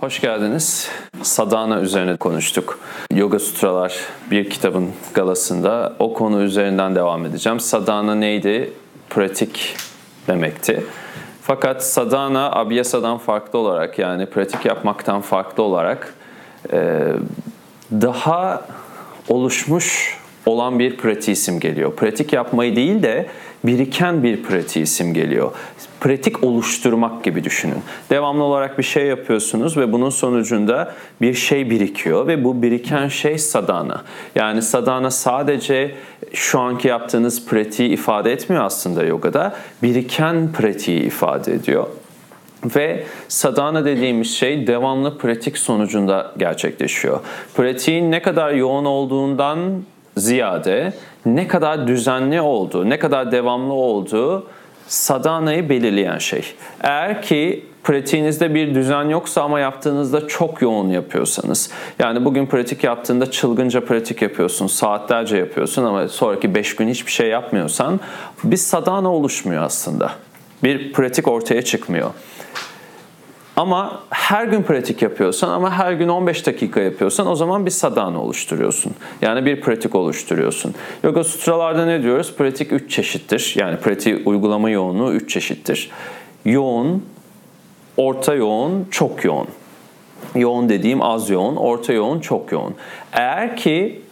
Hoş geldiniz. Sadhana üzerine konuştuk. Yoga Sutralar bir kitabın galasında o konu üzerinden devam edeceğim. Sadhana neydi? Pratik demekti. Fakat sadhana abhyasa'dan farklı olarak yani pratik yapmaktan farklı olarak daha oluşmuş olan bir pratik isim geliyor. Pratik yapmayı değil de biriken bir pratik isim geliyor. Pratik oluşturmak gibi düşünün. Devamlı olarak bir şey yapıyorsunuz ve bunun sonucunda bir şey birikiyor ve bu biriken şey sadana. Yani sadana sadece şu anki yaptığınız pratiği ifade etmiyor aslında yogada. Biriken pratiği ifade ediyor. Ve sadhana dediğimiz şey devamlı pratik sonucunda gerçekleşiyor. Pratiğin ne kadar yoğun olduğundan ziyade ne kadar düzenli olduğu, ne kadar devamlı olduğu sadhanayı belirleyen şey. Eğer ki pratiğinizde bir düzen yoksa ama yaptığınızda çok yoğun yapıyorsanız, yani bugün pratik yaptığında çılgınca pratik yapıyorsun, saatlerce yapıyorsun ama sonraki 5 gün hiçbir şey yapmıyorsan bir sadhana oluşmuyor aslında. Bir pratik ortaya çıkmıyor. Ama her gün pratik yapıyorsan ama her gün 15 dakika yapıyorsan o zaman bir sadhana oluşturuyorsun. Yani bir pratik oluşturuyorsun. Yoga sutralarda ne diyoruz? Pratik 3 çeşittir. Yani pratik uygulama yoğunluğu 3 çeşittir. Yoğun, orta yoğun, çok yoğun. Yoğun dediğim az yoğun, orta yoğun, çok yoğun. Eğer ki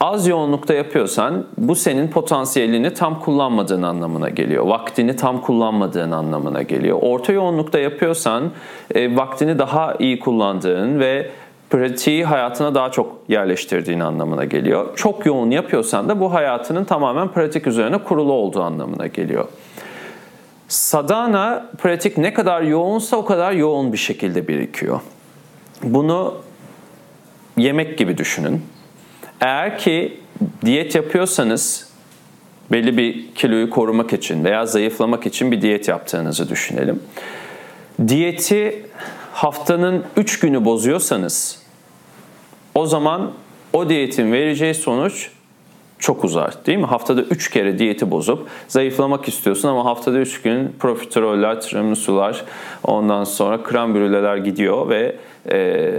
az yoğunlukta yapıyorsan bu senin potansiyelini tam kullanmadığın anlamına geliyor. Vaktini tam kullanmadığın anlamına geliyor. Orta yoğunlukta yapıyorsan e, vaktini daha iyi kullandığın ve pratiği hayatına daha çok yerleştirdiğin anlamına geliyor. Çok yoğun yapıyorsan da bu hayatının tamamen pratik üzerine kurulu olduğu anlamına geliyor. Sadhana pratik ne kadar yoğunsa o kadar yoğun bir şekilde birikiyor. Bunu yemek gibi düşünün. Eğer ki diyet yapıyorsanız belli bir kiloyu korumak için veya zayıflamak için bir diyet yaptığınızı düşünelim. Diyeti haftanın 3 günü bozuyorsanız o zaman o diyetin vereceği sonuç çok uzar değil mi? Haftada 3 kere diyeti bozup zayıflamak istiyorsun ama haftada 3 gün profiteroller, tiramisular, ondan sonra krem brüleler gidiyor ve e,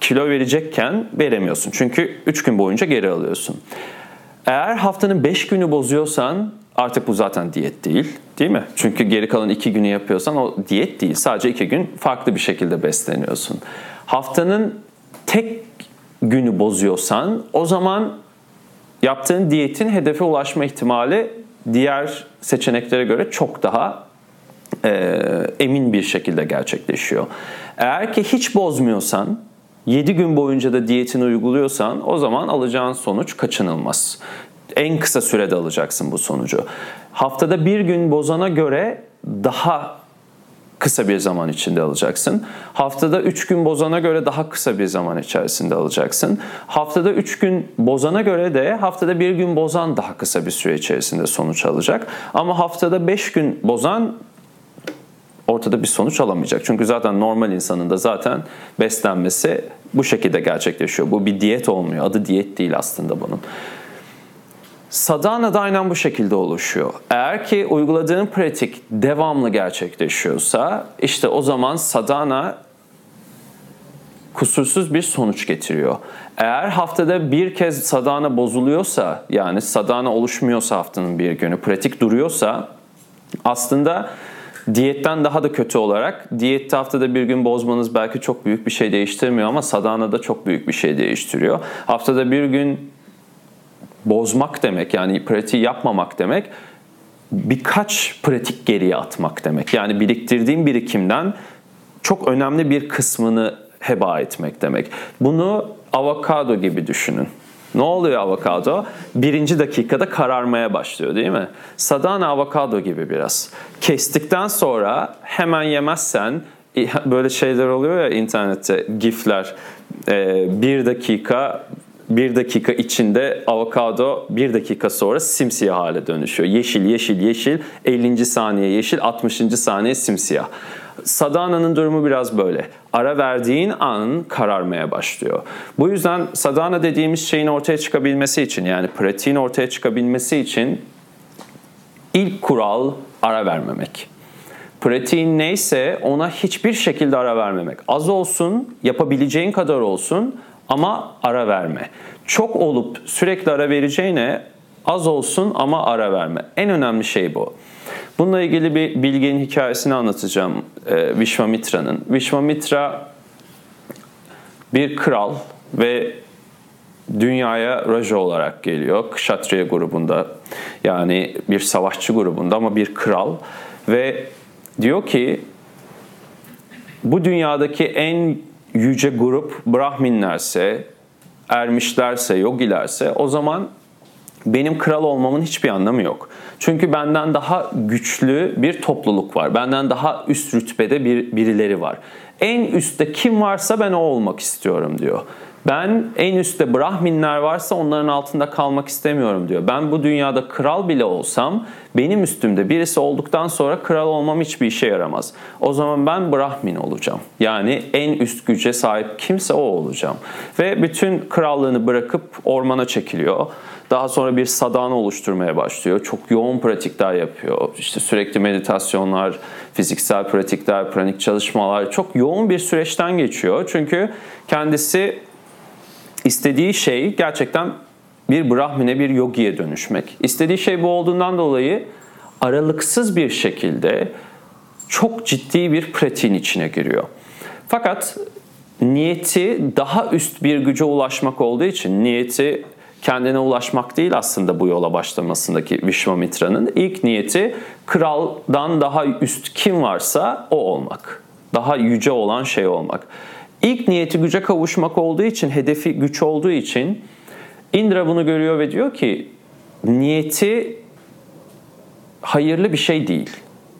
kilo verecekken veremiyorsun. Çünkü 3 gün boyunca geri alıyorsun. Eğer haftanın 5 günü bozuyorsan artık bu zaten diyet değil. Değil mi? Çünkü geri kalan 2 günü yapıyorsan o diyet değil. Sadece 2 gün farklı bir şekilde besleniyorsun. Haftanın tek günü bozuyorsan o zaman yaptığın diyetin hedefe ulaşma ihtimali diğer seçeneklere göre çok daha e, emin bir şekilde gerçekleşiyor. Eğer ki hiç bozmuyorsan 7 gün boyunca da diyetini uyguluyorsan o zaman alacağın sonuç kaçınılmaz. En kısa sürede alacaksın bu sonucu. Haftada bir gün bozana göre daha kısa bir zaman içinde alacaksın. Haftada 3 gün bozana göre daha kısa bir zaman içerisinde alacaksın. Haftada 3 gün bozana göre de haftada bir gün bozan daha kısa bir süre içerisinde sonuç alacak. Ama haftada 5 gün bozan ortada bir sonuç alamayacak. Çünkü zaten normal insanın da zaten beslenmesi bu şekilde gerçekleşiyor. Bu bir diyet olmuyor. Adı diyet değil aslında bunun. Sadhana da aynen bu şekilde oluşuyor. Eğer ki uyguladığın pratik devamlı gerçekleşiyorsa işte o zaman sadhana kusursuz bir sonuç getiriyor. Eğer haftada bir kez sadhana bozuluyorsa yani sadhana oluşmuyorsa haftanın bir günü pratik duruyorsa aslında Diyetten daha da kötü olarak diyette haftada bir gün bozmanız belki çok büyük bir şey değiştirmiyor ama sadhana da çok büyük bir şey değiştiriyor. Haftada bir gün bozmak demek yani pratiği yapmamak demek birkaç pratik geriye atmak demek. Yani biriktirdiğim birikimden çok önemli bir kısmını heba etmek demek. Bunu avokado gibi düşünün. Ne oluyor avokado? Birinci dakikada kararmaya başlıyor değil mi? Sadana avokado gibi biraz. Kestikten sonra hemen yemezsen böyle şeyler oluyor ya internette gifler ee, bir dakika bir dakika içinde avokado bir dakika sonra simsiyah hale dönüşüyor. Yeşil, yeşil, yeşil, 50. saniye yeşil, 60. saniye simsiyah. Sadana'nın durumu biraz böyle. Ara verdiğin an kararmaya başlıyor. Bu yüzden sadana dediğimiz şeyin ortaya çıkabilmesi için yani pratiğin ortaya çıkabilmesi için ilk kural ara vermemek. Pratiğin neyse ona hiçbir şekilde ara vermemek. Az olsun, yapabileceğin kadar olsun ama ara verme. Çok olup sürekli ara vereceğine az olsun ama ara verme. En önemli şey bu. Bununla ilgili bir bilginin hikayesini anlatacağım e, Vishwamitra'nın. Vishwamitra bir kral ve dünyaya Raja olarak geliyor. Kshatriya grubunda yani bir savaşçı grubunda ama bir kral ve diyor ki bu dünyadaki en yüce grup Brahminlerse, ermişlerse, yogilerse o zaman benim kral olmamın hiçbir anlamı yok. Çünkü benden daha güçlü bir topluluk var. Benden daha üst rütbede bir birileri var. En üstte kim varsa ben o olmak istiyorum diyor. Ben en üstte Brahminler varsa onların altında kalmak istemiyorum diyor. Ben bu dünyada kral bile olsam benim üstümde birisi olduktan sonra kral olmam hiçbir işe yaramaz. O zaman ben Brahmin olacağım. Yani en üst güce sahip kimse o olacağım. Ve bütün krallığını bırakıp ormana çekiliyor. Daha sonra bir sadana oluşturmaya başlıyor. Çok yoğun pratikler yapıyor. İşte sürekli meditasyonlar, fiziksel pratikler, pranik çalışmalar çok yoğun bir süreçten geçiyor. Çünkü kendisi istediği şey gerçekten bir brahmine, bir yogiye dönüşmek. İstediği şey bu olduğundan dolayı aralıksız bir şekilde çok ciddi bir pratiğin içine giriyor. Fakat niyeti daha üst bir güce ulaşmak olduğu için niyeti kendine ulaşmak değil aslında bu yola başlamasındaki Vishwamitra'nın ilk niyeti kraldan daha üst kim varsa o olmak. Daha yüce olan şey olmak. İlk niyeti güce kavuşmak olduğu için, hedefi güç olduğu için Indra bunu görüyor ve diyor ki niyeti hayırlı bir şey değil.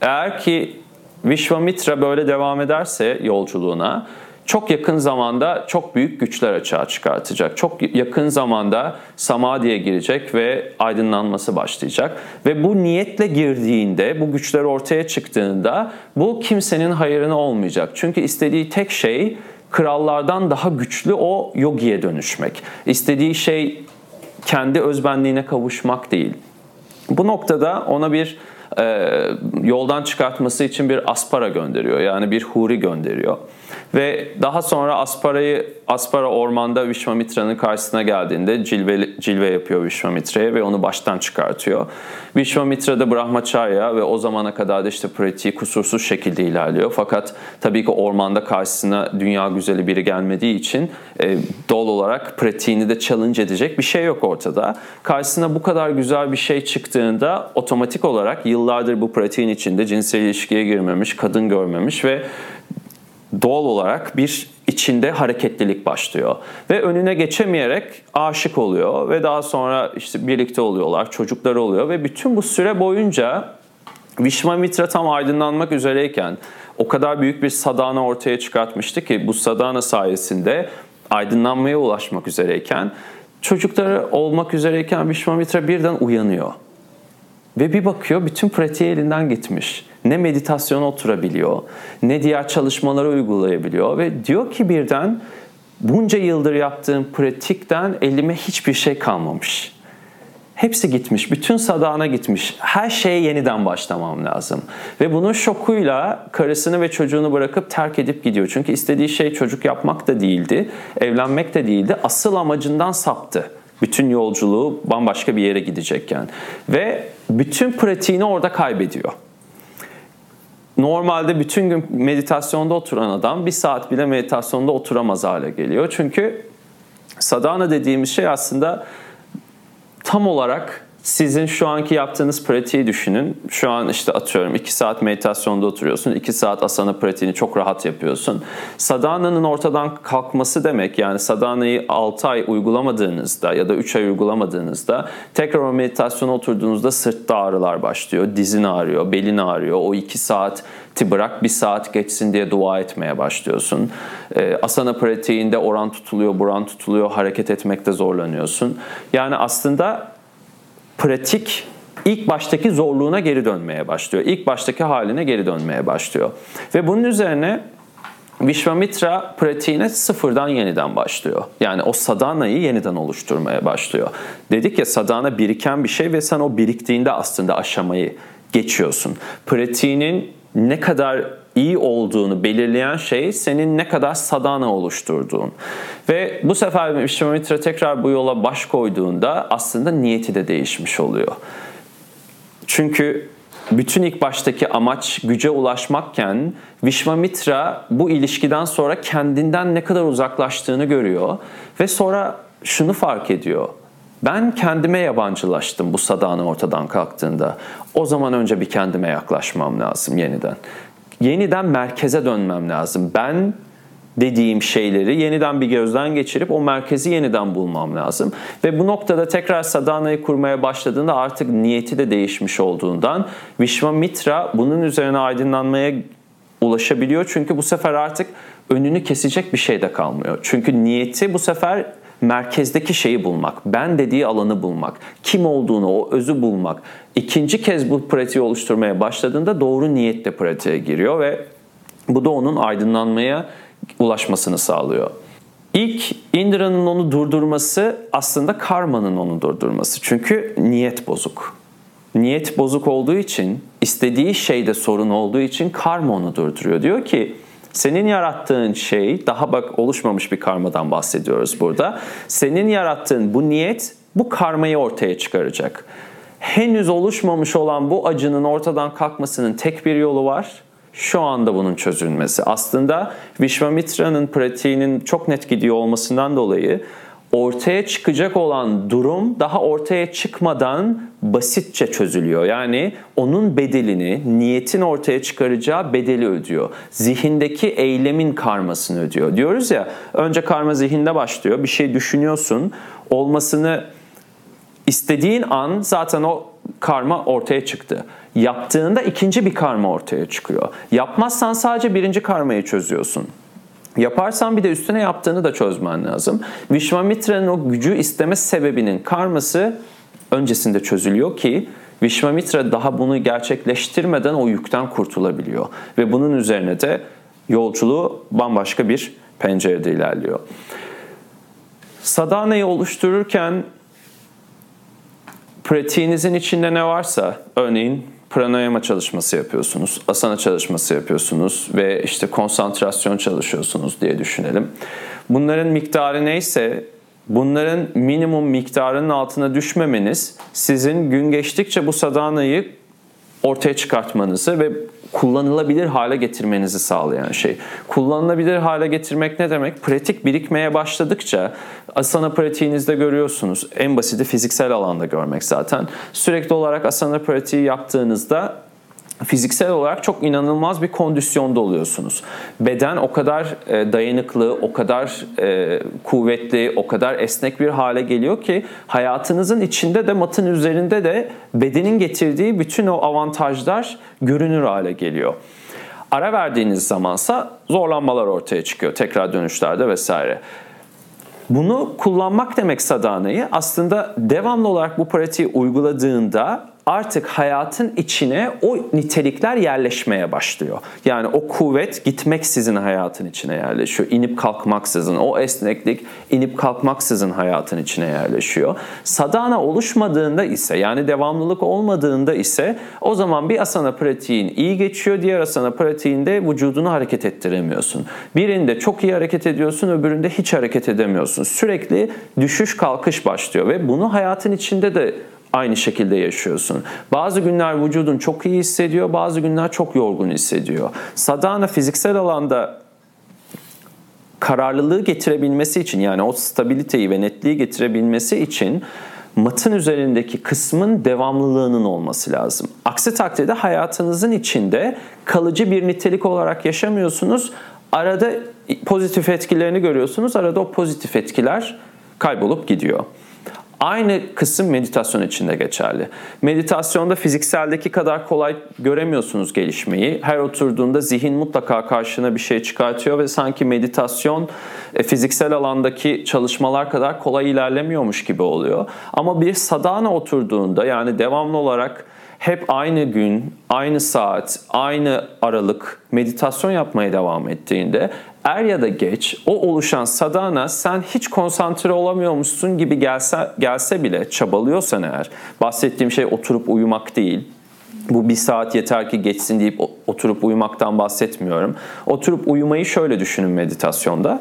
Eğer ki Vishwamitra böyle devam ederse yolculuğuna çok yakın zamanda çok büyük güçler açığa çıkartacak. Çok yakın zamanda samadhiye girecek ve aydınlanması başlayacak. Ve bu niyetle girdiğinde, bu güçler ortaya çıktığında bu kimsenin hayrına olmayacak. Çünkü istediği tek şey krallardan daha güçlü o yogiye dönüşmek. İstediği şey kendi özbenliğine kavuşmak değil. Bu noktada ona bir e, yoldan çıkartması için bir aspara gönderiyor. Yani bir huri gönderiyor. Ve daha sonra Aspara'yı Aspara ormanda Vishwamitra'nın karşısına geldiğinde cilve, cilve yapıyor Vishwamitra'ya ve onu baştan çıkartıyor. Vishwamitra da Brahmacharya ve o zamana kadar da işte pratiği kusursuz şekilde ilerliyor. Fakat tabii ki ormanda karşısına dünya güzeli biri gelmediği için e, doğal olarak pratiğini de challenge edecek bir şey yok ortada. Karşısına bu kadar güzel bir şey çıktığında otomatik olarak yıllardır bu pratiğin içinde cinsel ilişkiye girmemiş, kadın görmemiş ve doğal olarak bir içinde hareketlilik başlıyor. Ve önüne geçemeyerek aşık oluyor ve daha sonra işte birlikte oluyorlar, çocukları oluyor ve bütün bu süre boyunca Vishwamitra tam aydınlanmak üzereyken o kadar büyük bir sadana ortaya çıkartmıştı ki bu sadana sayesinde aydınlanmaya ulaşmak üzereyken çocukları olmak üzereyken Vishwamitra birden uyanıyor. Ve bir bakıyor bütün pratiği elinden gitmiş. Ne meditasyon oturabiliyor, ne diğer çalışmaları uygulayabiliyor ve diyor ki birden bunca yıldır yaptığım pratikten elime hiçbir şey kalmamış. Hepsi gitmiş, bütün sadana gitmiş. Her şeye yeniden başlamam lazım. Ve bunun şokuyla karısını ve çocuğunu bırakıp terk edip gidiyor. Çünkü istediği şey çocuk yapmak da değildi, evlenmek de değildi. Asıl amacından saptı. Bütün yolculuğu bambaşka bir yere gidecekken. Ve bütün pratiğini orada kaybediyor. Normalde bütün gün meditasyonda oturan adam bir saat bile meditasyonda oturamaz hale geliyor. Çünkü sadhana dediğimiz şey aslında tam olarak sizin şu anki yaptığınız pratiği düşünün. Şu an işte atıyorum 2 saat meditasyonda oturuyorsun. 2 saat asana pratiğini çok rahat yapıyorsun. Sadhana'nın ortadan kalkması demek yani sadhana'yı 6 ay uygulamadığınızda ya da 3 ay uygulamadığınızda tekrar o meditasyona oturduğunuzda sırtta ağrılar başlıyor. Dizin ağrıyor, belin ağrıyor. O 2 saat bırak bir saat geçsin diye dua etmeye başlıyorsun. asana pratiğinde oran tutuluyor, buran tutuluyor, hareket etmekte zorlanıyorsun. Yani aslında pratik ilk baştaki zorluğuna geri dönmeye başlıyor. İlk baştaki haline geri dönmeye başlıyor. Ve bunun üzerine Vishwamitra pratiğine sıfırdan yeniden başlıyor. Yani o sadanayı yeniden oluşturmaya başlıyor. Dedik ya sadana biriken bir şey ve sen o biriktiğinde aslında aşamayı geçiyorsun. Pratiğinin ne kadar iyi olduğunu belirleyen şey senin ne kadar sadana oluşturduğun. Ve bu sefer Vishwamitra tekrar bu yola baş koyduğunda aslında niyeti de değişmiş oluyor. Çünkü bütün ilk baştaki amaç güce ulaşmakken Vishwamitra bu ilişkiden sonra kendinden ne kadar uzaklaştığını görüyor ve sonra şunu fark ediyor. Ben kendime yabancılaştım bu sadana ortadan kalktığında. O zaman önce bir kendime yaklaşmam lazım yeniden. Yeniden merkeze dönmem lazım. Ben dediğim şeyleri yeniden bir gözden geçirip o merkezi yeniden bulmam lazım. Ve bu noktada tekrar sadanayı kurmaya başladığında artık niyeti de değişmiş olduğundan Vishwamitra bunun üzerine aydınlanmaya ulaşabiliyor. Çünkü bu sefer artık önünü kesecek bir şey de kalmıyor. Çünkü niyeti bu sefer merkezdeki şeyi bulmak, ben dediği alanı bulmak, kim olduğunu, o özü bulmak. İkinci kez bu pratiği oluşturmaya başladığında doğru niyetle pratiğe giriyor ve bu da onun aydınlanmaya ulaşmasını sağlıyor. İlk Indra'nın onu durdurması aslında karmanın onu durdurması. Çünkü niyet bozuk. Niyet bozuk olduğu için, istediği şeyde sorun olduğu için karma onu durduruyor. Diyor ki senin yarattığın şey, daha bak oluşmamış bir karmadan bahsediyoruz burada. Senin yarattığın bu niyet bu karmayı ortaya çıkaracak. Henüz oluşmamış olan bu acının ortadan kalkmasının tek bir yolu var. Şu anda bunun çözülmesi. Aslında Vishwamitra'nın pratiğinin çok net gidiyor olmasından dolayı ortaya çıkacak olan durum daha ortaya çıkmadan basitçe çözülüyor. Yani onun bedelini, niyetin ortaya çıkaracağı bedeli ödüyor. Zihindeki eylemin karmasını ödüyor. Diyoruz ya önce karma zihinde başlıyor. Bir şey düşünüyorsun. Olmasını istediğin an zaten o karma ortaya çıktı. Yaptığında ikinci bir karma ortaya çıkıyor. Yapmazsan sadece birinci karmayı çözüyorsun. Yaparsan bir de üstüne yaptığını da çözmen lazım. Vishwamitra'nın o gücü isteme sebebinin karması öncesinde çözülüyor ki Vishwamitra daha bunu gerçekleştirmeden o yükten kurtulabiliyor. Ve bunun üzerine de yolculuğu bambaşka bir pencerede ilerliyor. Sadana'yı oluştururken pratiğinizin içinde ne varsa, örneğin pranayama çalışması yapıyorsunuz, asana çalışması yapıyorsunuz ve işte konsantrasyon çalışıyorsunuz diye düşünelim. Bunların miktarı neyse bunların minimum miktarının altına düşmemeniz sizin gün geçtikçe bu sadanayı ortaya çıkartmanızı ve kullanılabilir hale getirmenizi sağlayan şey. Kullanılabilir hale getirmek ne demek? Pratik birikmeye başladıkça asana pratiğinizde görüyorsunuz. En basiti fiziksel alanda görmek zaten. Sürekli olarak asana pratiği yaptığınızda fiziksel olarak çok inanılmaz bir kondisyonda oluyorsunuz. Beden o kadar e, dayanıklı, o kadar e, kuvvetli, o kadar esnek bir hale geliyor ki hayatınızın içinde de matın üzerinde de bedenin getirdiği bütün o avantajlar görünür hale geliyor. Ara verdiğiniz zamansa zorlanmalar ortaya çıkıyor tekrar dönüşlerde vesaire. Bunu kullanmak demek sadanayı aslında devamlı olarak bu pratiği uyguladığında artık hayatın içine o nitelikler yerleşmeye başlıyor. Yani o kuvvet gitmek sizin hayatın içine yerleşiyor. İnip kalkmaksızın, o esneklik inip kalkmaksızın hayatın içine yerleşiyor. Sadana oluşmadığında ise yani devamlılık olmadığında ise o zaman bir asana pratiğin iyi geçiyor, diğer asana pratiğinde vücudunu hareket ettiremiyorsun. Birinde çok iyi hareket ediyorsun, öbüründe hiç hareket edemiyorsun. Sürekli düşüş kalkış başlıyor ve bunu hayatın içinde de aynı şekilde yaşıyorsun. Bazı günler vücudun çok iyi hissediyor, bazı günler çok yorgun hissediyor. Sadhana fiziksel alanda kararlılığı getirebilmesi için yani o stabiliteyi ve netliği getirebilmesi için matın üzerindeki kısmın devamlılığının olması lazım. Aksi takdirde hayatınızın içinde kalıcı bir nitelik olarak yaşamıyorsunuz. Arada pozitif etkilerini görüyorsunuz. Arada o pozitif etkiler kaybolup gidiyor. Aynı kısım meditasyon için de geçerli. Meditasyonda fizikseldeki kadar kolay göremiyorsunuz gelişmeyi. Her oturduğunda zihin mutlaka karşına bir şey çıkartıyor ve sanki meditasyon e, fiziksel alandaki çalışmalar kadar kolay ilerlemiyormuş gibi oluyor. Ama bir sadana oturduğunda yani devamlı olarak hep aynı gün, aynı saat, aynı aralık meditasyon yapmaya devam ettiğinde er ya da geç o oluşan sadana sen hiç konsantre olamıyormuşsun gibi gelse, gelse bile çabalıyorsan eğer bahsettiğim şey oturup uyumak değil bu bir saat yeter ki geçsin deyip oturup uyumaktan bahsetmiyorum. Oturup uyumayı şöyle düşünün meditasyonda.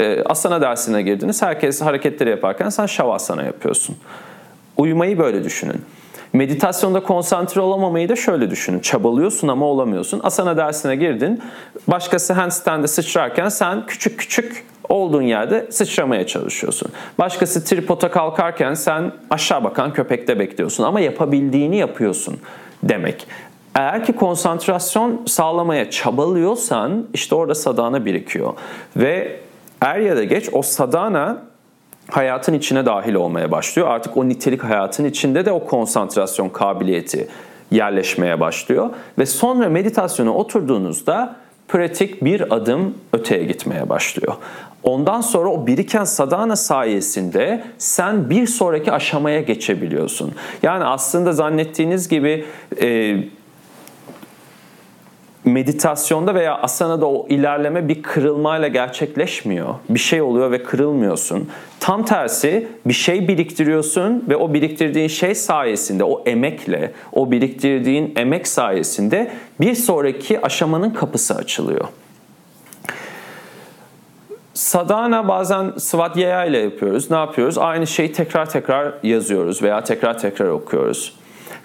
E, asana dersine girdiniz. Herkes hareketleri yaparken sen şavasana yapıyorsun. Uyumayı böyle düşünün. Meditasyonda konsantre olamamayı da şöyle düşünün. Çabalıyorsun ama olamıyorsun. Asana dersine girdin. Başkası handstand'e sıçrarken sen küçük küçük olduğun yerde sıçramaya çalışıyorsun. Başkası tripoda kalkarken sen aşağı bakan köpekte bekliyorsun ama yapabildiğini yapıyorsun demek. Eğer ki konsantrasyon sağlamaya çabalıyorsan işte orada sadana birikiyor. Ve er ya da geç o sadana hayatın içine dahil olmaya başlıyor. Artık o nitelik hayatın içinde de o konsantrasyon kabiliyeti yerleşmeye başlıyor. Ve sonra meditasyona oturduğunuzda pratik bir adım öteye gitmeye başlıyor. Ondan sonra o biriken sadana sayesinde sen bir sonraki aşamaya geçebiliyorsun. Yani aslında zannettiğiniz gibi e, meditasyonda veya asanada o ilerleme bir kırılmayla gerçekleşmiyor. Bir şey oluyor ve kırılmıyorsun. Tam tersi bir şey biriktiriyorsun ve o biriktirdiğin şey sayesinde, o emekle, o biriktirdiğin emek sayesinde bir sonraki aşamanın kapısı açılıyor. Sadhana bazen Svadhyaya ile yapıyoruz. Ne yapıyoruz? Aynı şeyi tekrar tekrar yazıyoruz veya tekrar tekrar okuyoruz.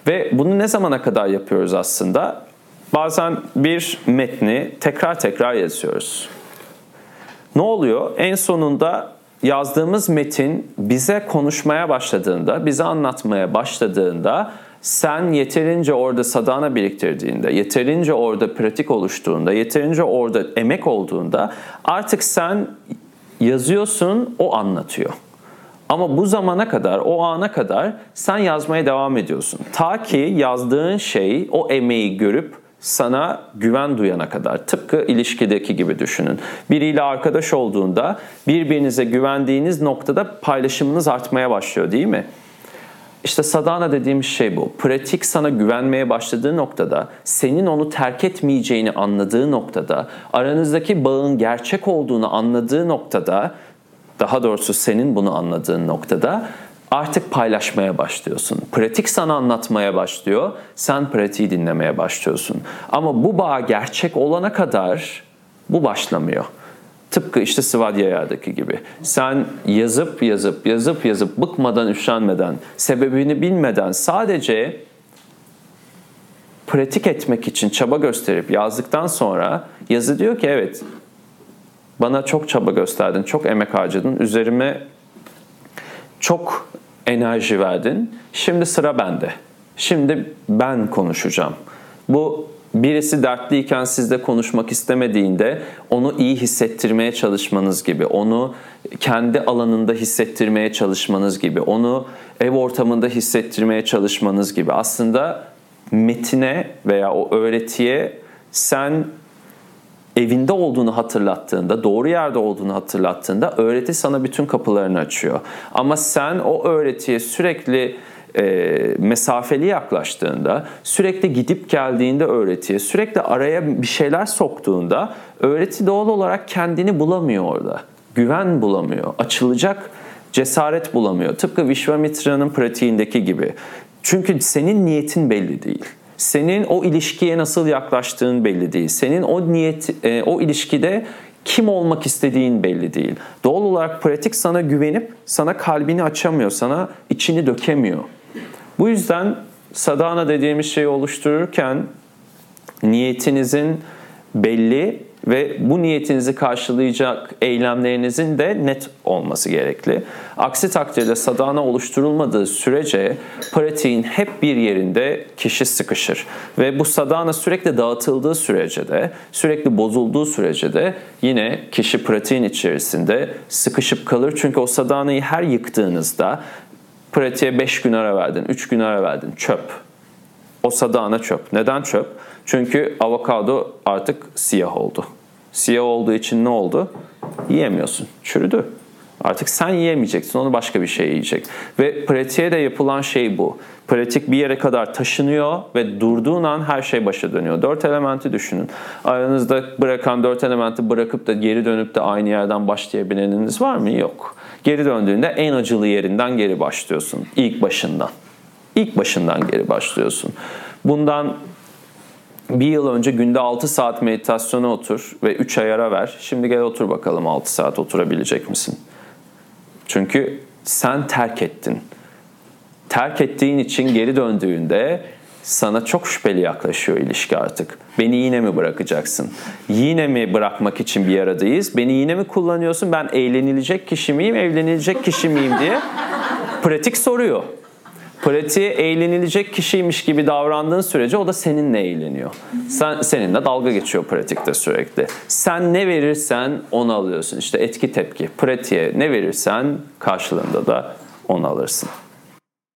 Ve bunu ne zamana kadar yapıyoruz aslında? Bazen bir metni tekrar tekrar yazıyoruz. Ne oluyor? En sonunda yazdığımız metin bize konuşmaya başladığında, bize anlatmaya başladığında sen yeterince orada sadana biriktirdiğinde, yeterince orada pratik oluştuğunda, yeterince orada emek olduğunda artık sen yazıyorsun, o anlatıyor. Ama bu zamana kadar, o ana kadar sen yazmaya devam ediyorsun. Ta ki yazdığın şey, o emeği görüp sana güven duyana kadar. Tıpkı ilişkideki gibi düşünün. Biriyle arkadaş olduğunda birbirinize güvendiğiniz noktada paylaşımınız artmaya başlıyor değil mi? İşte sadana dediğimiz şey bu. Pratik sana güvenmeye başladığı noktada, senin onu terk etmeyeceğini anladığı noktada, aranızdaki bağın gerçek olduğunu anladığı noktada, daha doğrusu senin bunu anladığın noktada artık paylaşmaya başlıyorsun. Pratik sana anlatmaya başlıyor, sen pratiği dinlemeye başlıyorsun. Ama bu bağ gerçek olana kadar bu başlamıyor. Tıpkı işte Svadhyaya'daki gibi. Sen yazıp yazıp yazıp yazıp bıkmadan üşenmeden, sebebini bilmeden sadece pratik etmek için çaba gösterip yazdıktan sonra yazı diyor ki evet bana çok çaba gösterdin, çok emek harcadın, üzerime çok enerji verdin. Şimdi sıra bende. Şimdi ben konuşacağım. Bu birisi dertliyken sizle konuşmak istemediğinde onu iyi hissettirmeye çalışmanız gibi, onu kendi alanında hissettirmeye çalışmanız gibi, onu ev ortamında hissettirmeye çalışmanız gibi. Aslında metine veya o öğretiye sen evinde olduğunu hatırlattığında, doğru yerde olduğunu hatırlattığında öğreti sana bütün kapılarını açıyor. Ama sen o öğretiye sürekli e, mesafeli yaklaştığında, sürekli gidip geldiğinde öğretiye, sürekli araya bir şeyler soktuğunda öğreti doğal olarak kendini bulamıyor orada. Güven bulamıyor, açılacak cesaret bulamıyor. Tıpkı Vishwamitra'nın pratiğindeki gibi. Çünkü senin niyetin belli değil. Senin o ilişkiye nasıl yaklaştığın belli değil. Senin o niyet, e, o ilişkide kim olmak istediğin belli değil. Doğal olarak pratik sana güvenip sana kalbini açamıyor, sana içini dökemiyor. Bu yüzden sadana dediğimiz şeyi oluştururken niyetinizin belli ve bu niyetinizi karşılayacak eylemlerinizin de net olması gerekli. Aksi takdirde sadana oluşturulmadığı sürece pratiğin hep bir yerinde kişi sıkışır. Ve bu sadana sürekli dağıtıldığı sürece de, sürekli bozulduğu sürece de yine kişi pratiğin içerisinde sıkışıp kalır. Çünkü o sadanayı her yıktığınızda pratiğe 5 gün ara verdin, 3 gün ara verdin, çöp. O sadana çöp. Neden çöp? Çünkü avokado artık siyah oldu. Siyah olduğu için ne oldu? Yiyemiyorsun. Çürüdü. Artık sen yiyemeyeceksin. Onu başka bir şey yiyecek. Ve pratiğe de yapılan şey bu. Pratik bir yere kadar taşınıyor ve durduğun an her şey başa dönüyor. Dört elementi düşünün. Aranızda bırakan dört elementi bırakıp da geri dönüp de aynı yerden başlayabileniniz var mı? Yok. Geri döndüğünde en acılı yerinden geri başlıyorsun. İlk başından. İlk başından geri başlıyorsun. Bundan bir yıl önce günde 6 saat meditasyona otur ve 3 ay ara ver. Şimdi gel otur bakalım 6 saat oturabilecek misin? Çünkü sen terk ettin. Terk ettiğin için geri döndüğünde sana çok şüpheli yaklaşıyor ilişki artık. Beni yine mi bırakacaksın? Yine mi bırakmak için bir aradayız? Beni yine mi kullanıyorsun? Ben eğlenilecek kişi miyim, evlenilecek kişi miyim diye pratik soruyor. Pratiğe eğlenilecek kişiymiş gibi davrandığın sürece o da seninle eğleniyor. Sen seninle dalga geçiyor pratikte sürekli. Sen ne verirsen onu alıyorsun. İşte etki tepki. Pratiğe ne verirsen karşılığında da onu alırsın.